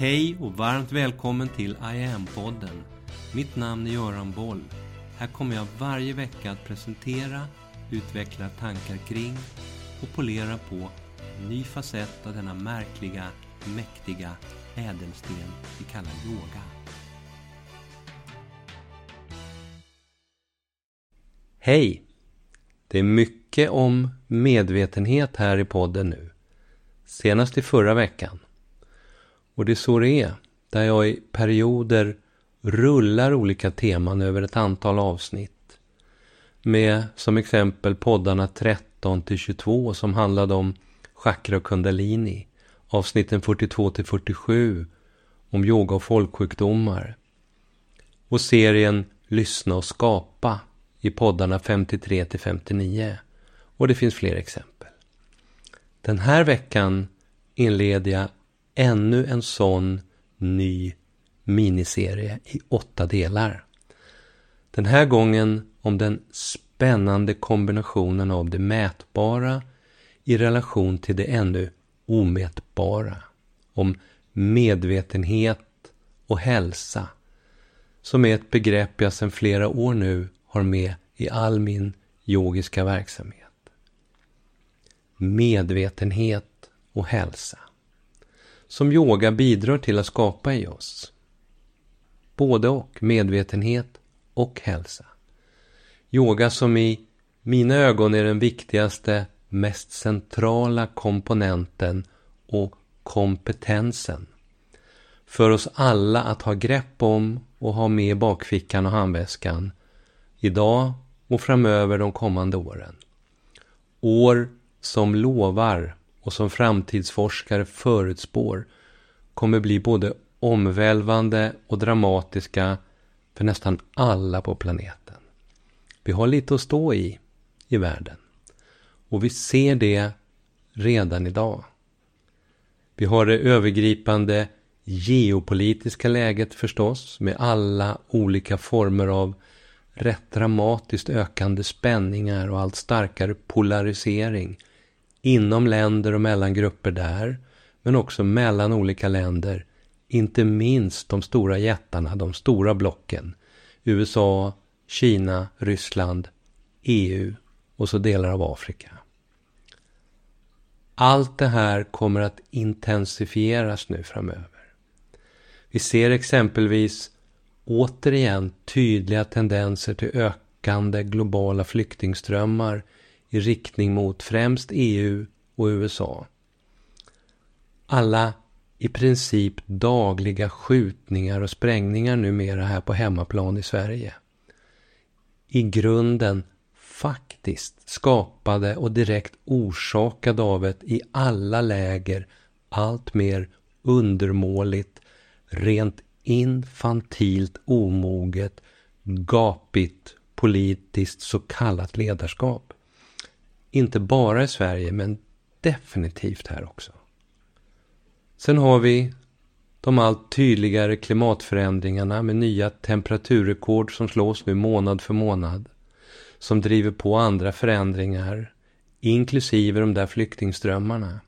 Hej och varmt välkommen till I am-podden. Mitt namn är Göran Boll. Här kommer jag varje vecka att presentera, utveckla tankar kring och polera på en ny facett av denna märkliga, mäktiga ädelsten vi kallar yoga. Hej! Det är mycket om medvetenhet här i podden nu. Senast i förra veckan. Och det är så det är. Där jag i perioder rullar olika teman över ett antal avsnitt. Med som exempel poddarna 13 till 22 som handlade om chakra och kundalini. Avsnitten 42 till 47 om yoga och folksjukdomar. Och serien Lyssna och skapa i poddarna 53 till 59. Och det finns fler exempel. Den här veckan inleder jag ännu en sån ny miniserie i åtta delar. Den här gången om den spännande kombinationen av det mätbara i relation till det ännu omätbara. Om medvetenhet och hälsa. Som är ett begrepp jag sedan flera år nu har med i all min yogiska verksamhet. Medvetenhet och hälsa. Som yoga bidrar till att skapa i oss. Både och, medvetenhet och hälsa. Yoga som i mina ögon är den viktigaste, mest centrala komponenten och kompetensen för oss alla att ha grepp om och ha med i bakfickan och handväskan idag och framöver de kommande åren. År som lovar och som framtidsforskare förutspår kommer bli både omvälvande och dramatiska för nästan alla på planeten. Vi har lite att stå i, i världen. Och vi ser det redan idag. Vi har det övergripande geopolitiska läget förstås med alla olika former av rätt dramatiskt ökande spänningar och allt starkare polarisering inom länder och mellan grupper där, men också mellan olika länder, inte minst de stora jättarna, de stora blocken, USA, Kina, Ryssland, EU och så delar av Afrika. Allt det här kommer att intensifieras nu framöver. Vi ser exempelvis återigen tydliga tendenser till ökande globala flyktingströmmar i riktning mot främst EU och USA. Alla i princip dagliga skjutningar och sprängningar numera här på hemmaplan i Sverige. I grunden faktiskt skapade och direkt orsakade av ett i alla läger allt mer undermåligt, rent infantilt omoget, gapigt politiskt så kallat ledarskap. Inte bara i Sverige, men definitivt här också. Sen har vi de allt tydligare klimatförändringarna med nya temperaturrekord som slås nu månad för månad. Som driver på andra förändringar, inklusive de där flyktingströmmarna.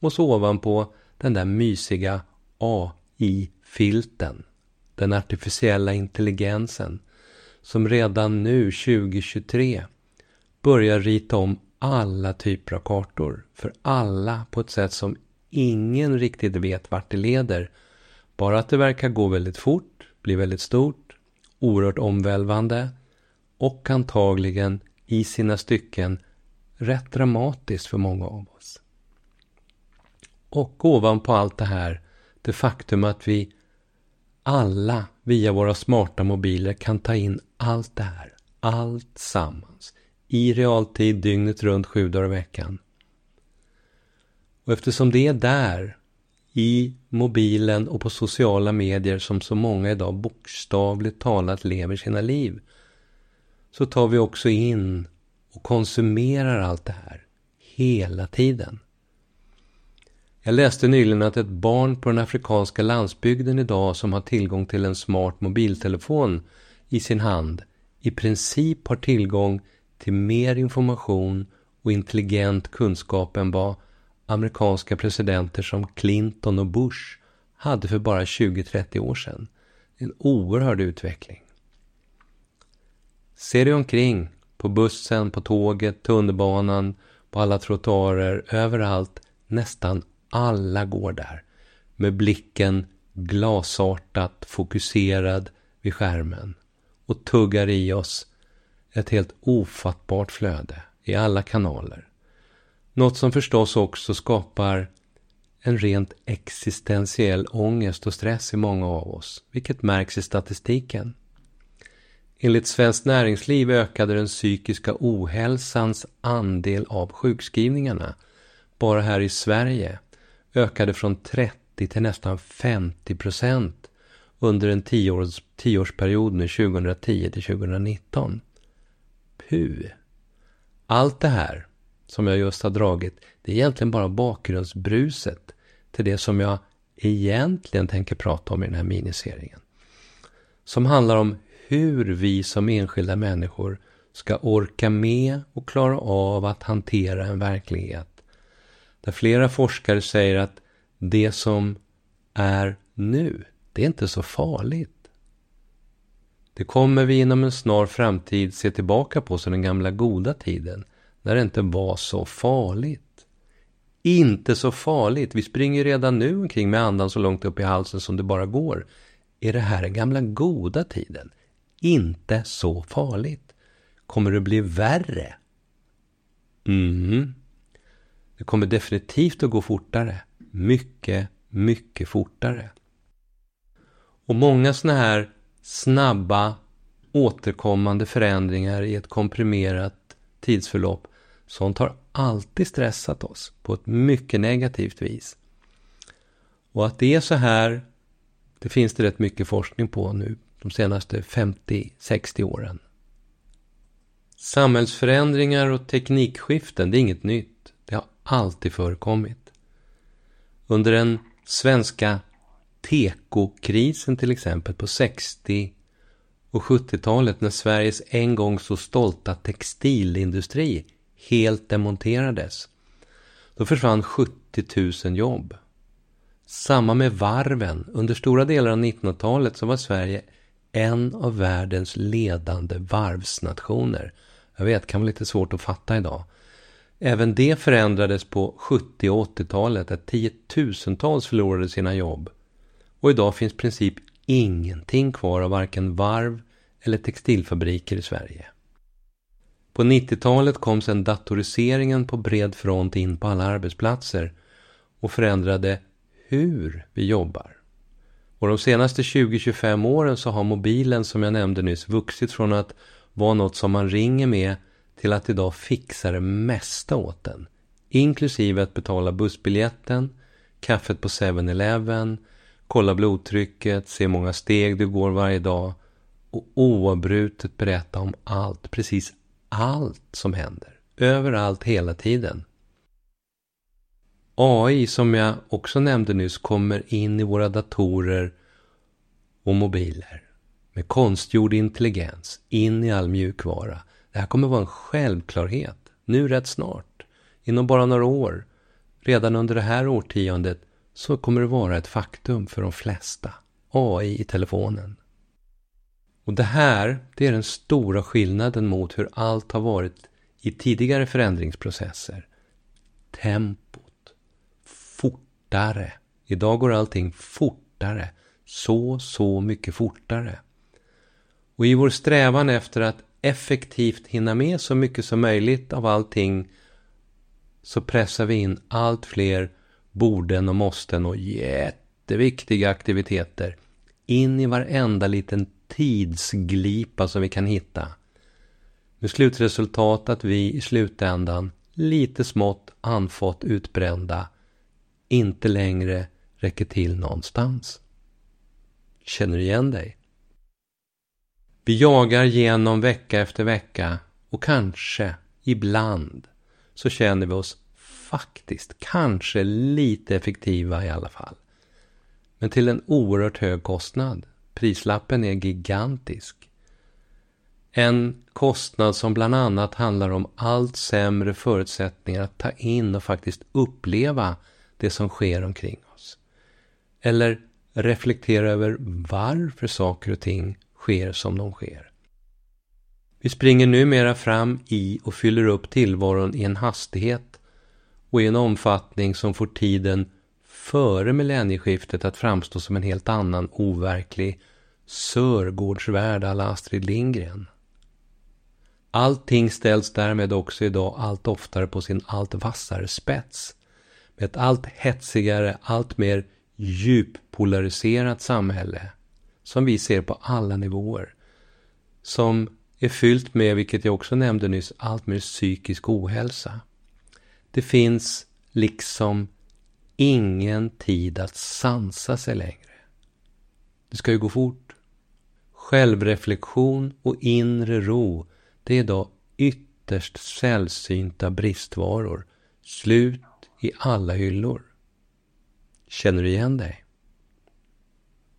Och så ovanpå den där mysiga AI-filten, den artificiella intelligensen, som redan nu 2023 börjar rita om alla typer av kartor. För alla på ett sätt som ingen riktigt vet vart det leder. Bara att det verkar gå väldigt fort, bli väldigt stort, oerhört omvälvande och antagligen i sina stycken rätt dramatiskt för många av oss. Och ovanpå allt det här, det faktum att vi alla via våra smarta mobiler kan ta in allt det här, allt sammans, i realtid dygnet runt sju dagar i veckan. Och eftersom det är där, i mobilen och på sociala medier som så många idag bokstavligt talat lever sina liv, så tar vi också in och konsumerar allt det här hela tiden. Jag läste nyligen att ett barn på den afrikanska landsbygden idag som har tillgång till en smart mobiltelefon i sin hand i princip har tillgång till mer information och intelligent kunskap än vad amerikanska presidenter som Clinton och Bush hade för bara 20-30 år sedan. En oerhörd utveckling. Se dig omkring, på bussen, på tåget, tunnelbanan, på alla trottoarer, överallt. Nästan alla går där. Med blicken glasartat fokuserad vid skärmen. Och tuggar i oss ett helt ofattbart flöde i alla kanaler. Något som förstås också skapar en rent existentiell ångest och stress i många av oss, vilket märks i statistiken. Enligt Svenskt Näringsliv ökade den psykiska ohälsans andel av sjukskrivningarna bara här i Sverige ökade från 30 till nästan 50 procent under en tioårs, tioårsperiod nu 2010 till 2019 hu. Allt det här som jag just har dragit, det är egentligen bara bakgrundsbruset till det som jag egentligen tänker prata om i den här miniserien. Som handlar om hur vi som enskilda människor ska orka med och klara av att hantera en verklighet där flera forskare säger att det som är nu, det är inte så farligt. Det kommer vi inom en snar framtid se tillbaka på som den gamla goda tiden, när det inte var så farligt. Inte så farligt, vi springer redan nu omkring med andan så långt upp i halsen som det bara går. Är det här den gamla goda tiden? Inte så farligt. Kommer det bli värre? Mm. Det kommer definitivt att gå fortare. Mycket, mycket fortare. Och många sådana här snabba återkommande förändringar i ett komprimerat tidsförlopp. Sånt har alltid stressat oss på ett mycket negativt vis. Och att det är så här, det finns det rätt mycket forskning på nu de senaste 50-60 åren. Samhällsförändringar och teknikskiften, det är inget nytt. Det har alltid förekommit. Under den svenska tekokrisen till exempel på 60 och 70-talet när Sveriges en gång så stolta textilindustri helt demonterades. Då försvann 70 000 jobb. Samma med varven. Under stora delar av 1900-talet så var Sverige en av världens ledande varvsnationer. Jag vet, det kan vara lite svårt att fatta idag. Även det förändrades på 70 och 80-talet, att tiotusentals förlorade sina jobb. Och idag finns princip ingenting kvar av varken varv eller textilfabriker i Sverige. På 90-talet kom sedan datoriseringen på bred front in på alla arbetsplatser och förändrade hur vi jobbar. Och de senaste 20-25 åren så har mobilen som jag nämnde nyss vuxit från att vara något som man ringer med till att idag fixa det mesta åt den. Inklusive att betala bussbiljetten, kaffet på 7-Eleven, kolla blodtrycket, se hur många steg du går varje dag och oavbrutet berätta om allt, precis allt som händer. Överallt, hela tiden. AI, som jag också nämnde nyss, kommer in i våra datorer och mobiler med konstgjord intelligens in i all mjukvara. Det här kommer vara en självklarhet, nu rätt snart. Inom bara några år, redan under det här årtiondet, så kommer det vara ett faktum för de flesta. AI i telefonen. Och det här, det är den stora skillnaden mot hur allt har varit i tidigare förändringsprocesser. Tempot. Fortare. Idag går allting fortare. Så, så mycket fortare. Och i vår strävan efter att effektivt hinna med så mycket som möjligt av allting så pressar vi in allt fler borden och måsten och jätteviktiga aktiviteter in i varenda liten tidsglipa som vi kan hitta. Med slutresultat att vi i slutändan, lite smått anfått utbrända, inte längre räcker till någonstans. Känner du igen dig? Vi jagar genom vecka efter vecka och kanske, ibland, så känner vi oss faktiskt kanske lite effektiva i alla fall. Men till en oerhört hög kostnad. Prislappen är gigantisk. En kostnad som bland annat handlar om allt sämre förutsättningar att ta in och faktiskt uppleva det som sker omkring oss. Eller reflektera över varför saker och ting sker som de sker. Vi springer numera fram i och fyller upp tillvaron i en hastighet och i en omfattning som får tiden före millennieskiftet att framstå som en helt annan overklig Sörgårdsvärld alla Astrid Lindgren. Allting ställs därmed också idag allt oftare på sin allt vassare spets. Med ett allt hetsigare, allt mer djuppolariserat samhälle som vi ser på alla nivåer. Som är fyllt med, vilket jag också nämnde nyss, allt mer psykisk ohälsa. Det finns liksom ingen tid att sansa sig längre. Det ska ju gå fort. Självreflektion och inre ro, det är idag ytterst sällsynta bristvaror. Slut i alla hyllor. Känner du igen dig?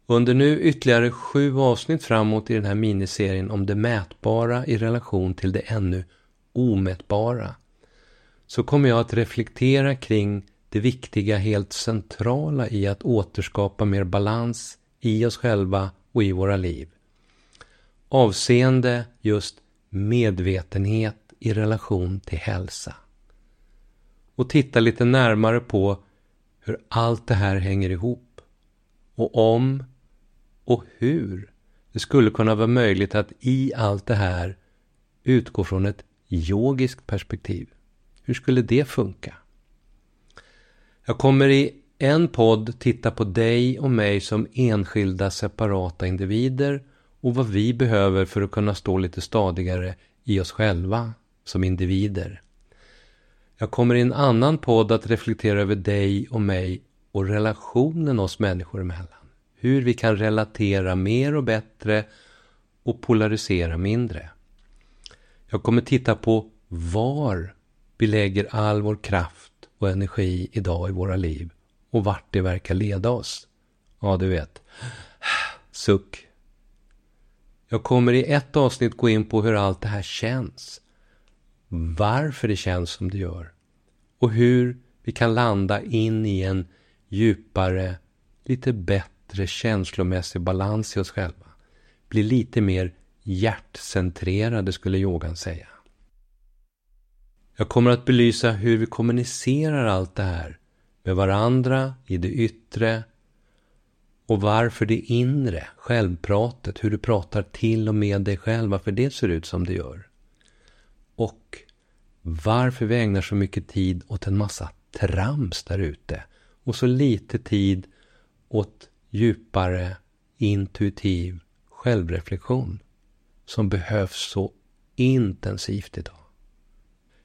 Under nu ytterligare sju avsnitt framåt i den här miniserien om det mätbara i relation till det ännu omätbara så kommer jag att reflektera kring det viktiga, helt centrala i att återskapa mer balans i oss själva och i våra liv. Avseende just medvetenhet i relation till hälsa. Och titta lite närmare på hur allt det här hänger ihop. Och om och hur det skulle kunna vara möjligt att i allt det här utgå från ett yogiskt perspektiv. Hur skulle det funka? Jag kommer i en podd titta på dig och mig som enskilda separata individer och vad vi behöver för att kunna stå lite stadigare i oss själva som individer. Jag kommer i en annan podd att reflektera över dig och mig och relationen oss människor emellan. Hur vi kan relatera mer och bättre och polarisera mindre. Jag kommer titta på var vi lägger all vår kraft och energi idag i våra liv och vart det verkar leda oss. Ja, du vet. Suck. Jag kommer i ett avsnitt gå in på hur allt det här känns. Varför det känns som det gör. Och hur vi kan landa in i en djupare, lite bättre känslomässig balans i oss själva. Bli lite mer hjärtcentrerade skulle yogan säga. Jag kommer att belysa hur vi kommunicerar allt det här med varandra i det yttre och varför det inre, självpratet, hur du pratar till och med dig själv, varför det ser ut som det gör. Och varför vi ägnar så mycket tid åt en massa trams där ute och så lite tid åt djupare, intuitiv självreflektion som behövs så intensivt idag.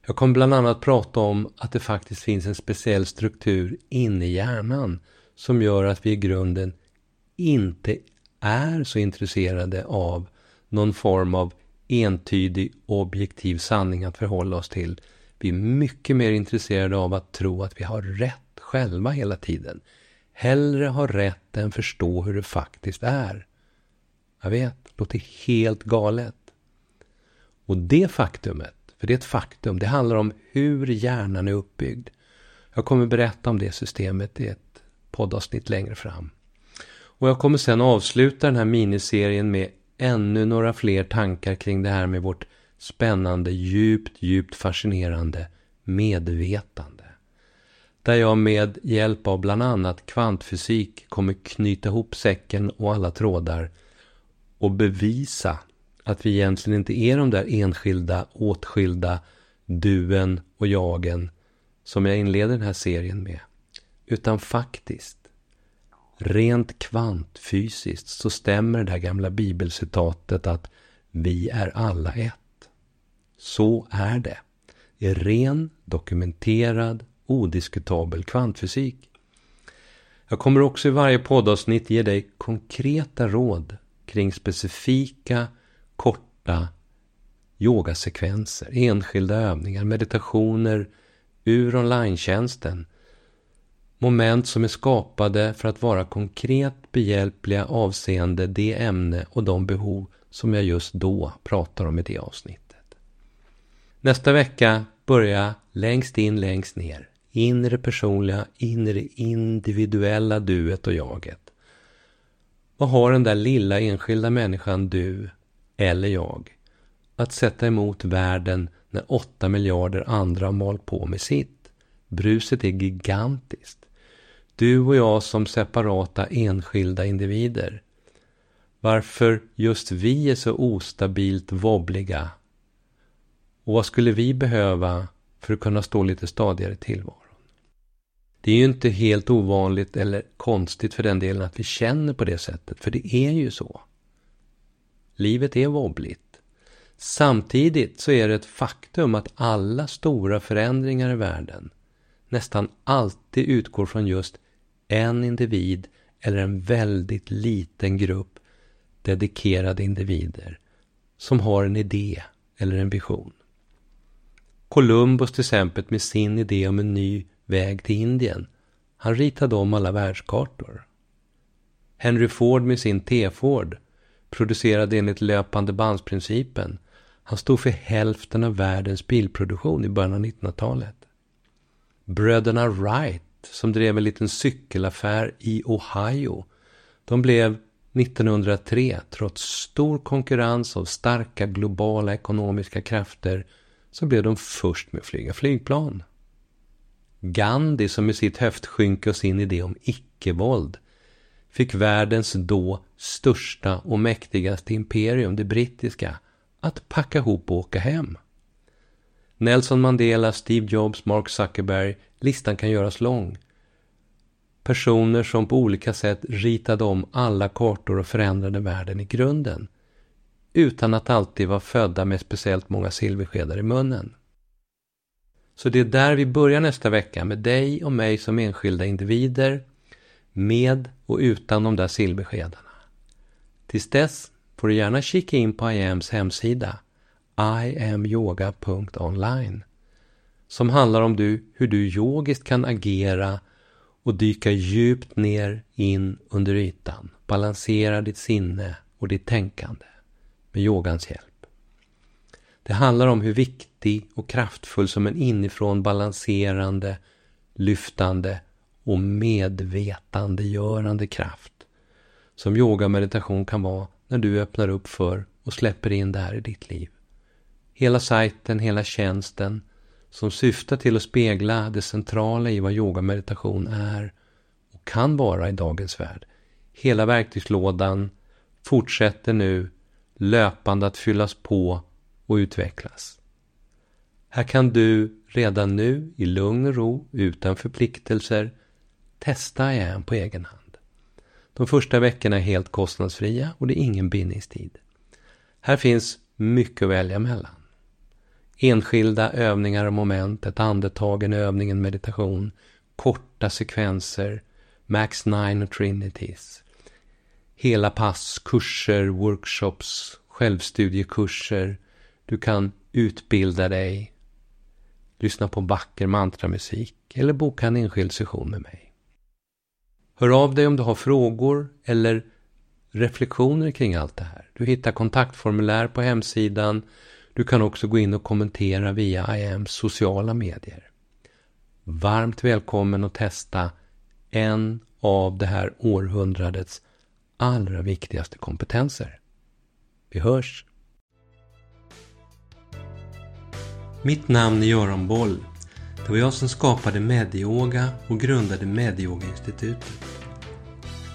Jag kommer bland annat prata om att det faktiskt finns en speciell struktur inne i hjärnan som gör att vi i grunden inte är så intresserade av någon form av entydig objektiv sanning att förhålla oss till. Vi är mycket mer intresserade av att tro att vi har rätt själva hela tiden. Hellre ha rätt än förstå hur det faktiskt är. Jag vet, det låter helt galet. Och det faktumet för det är ett faktum. Det handlar om hur hjärnan är uppbyggd. Jag kommer berätta om det systemet i ett poddavsnitt längre fram. Och jag kommer sen avsluta den här miniserien med ännu några fler tankar kring det här med vårt spännande, djupt, djupt fascinerande medvetande. Där jag med hjälp av bland annat kvantfysik kommer knyta ihop säcken och alla trådar och bevisa att vi egentligen inte är de där enskilda, åtskilda duen och jagen som jag inleder den här serien med. Utan faktiskt, rent kvantfysiskt så stämmer det här gamla bibelcitatet att vi är alla ett. Så är det. I ren, dokumenterad, odiskutabel kvantfysik. Jag kommer också i varje poddavsnitt ge dig konkreta råd kring specifika korta yogasekvenser, enskilda övningar, meditationer ur online Moment som är skapade för att vara konkret behjälpliga avseende det ämne och de behov som jag just då pratar om i det avsnittet. Nästa vecka börjar längst in, längst ner. Inre personliga, inre individuella duet och jaget. Vad har den där lilla enskilda människan, du eller jag, att sätta emot världen när åtta miljarder andra har malt på med sitt? Bruset är gigantiskt. Du och jag som separata enskilda individer. Varför just vi är så ostabilt wobbliga. Och vad skulle vi behöva för att kunna stå lite stadigare i tillvaron? Det är ju inte helt ovanligt eller konstigt för den delen att vi känner på det sättet, för det är ju så. Livet är wobbligt. Samtidigt så är det ett faktum att alla stora förändringar i världen nästan alltid utgår från just en individ eller en väldigt liten grupp dedikerade individer som har en idé eller en vision. Columbus till exempel med sin idé om en ny väg till Indien. Han ritade om alla världskartor. Henry Ford med sin T-Ford producerade enligt löpande bandsprincipen. Han stod för hälften av världens bilproduktion i början av 1900-talet. Bröderna Wright, som drev en liten cykelaffär i Ohio, de blev 1903, trots stor konkurrens av starka globala ekonomiska krafter, så blev de först med att flyga flygplan. Gandhi som med sitt höftskynke och sin idé om icke-våld fick världens då största och mäktigaste imperium, det brittiska, att packa ihop och åka hem. Nelson Mandela, Steve Jobs, Mark Zuckerberg, listan kan göras lång. Personer som på olika sätt ritade om alla kartor och förändrade världen i grunden. Utan att alltid vara födda med speciellt många silverskedar i munnen. Så det är där vi börjar nästa vecka med dig och mig som enskilda individer. Med och utan de där silverskedarna. Tills dess får du gärna kika in på IAMs hemsida iamyoga.online som handlar om du, hur du yogiskt kan agera och dyka djupt ner in under ytan. Balansera ditt sinne och ditt tänkande med yogans hjälp. Det handlar om hur viktig och kraftfull som en inifrån balanserande, lyftande och medvetandegörande kraft som yoga och meditation kan vara när du öppnar upp för och släpper in det här i ditt liv. Hela sajten, hela tjänsten som syftar till att spegla det centrala i vad yoga och meditation är och kan vara i dagens värld. Hela verktygslådan fortsätter nu löpande att fyllas på och utvecklas. Här kan du redan nu i lugn och ro, utan förpliktelser, testa igen på egen hand. De första veckorna är helt kostnadsfria och det är ingen bindningstid. Här finns mycket att välja mellan. Enskilda övningar och moment, ett andetag, en övning, en meditation, korta sekvenser, Max 9 och Trinities. Hela pass, kurser, workshops, självstudiekurser, du kan utbilda dig, lyssna på vacker mantramusik eller boka en enskild session med mig. Hör av dig om du har frågor eller reflektioner kring allt det här. Du hittar kontaktformulär på hemsidan. Du kan också gå in och kommentera via IAMs sociala medier. Varmt välkommen att testa en av det här århundradets allra viktigaste kompetenser. Vi hörs! Mitt namn är Göran Boll. Det var jag som skapade Medyoga och grundade Medyoga-institutet.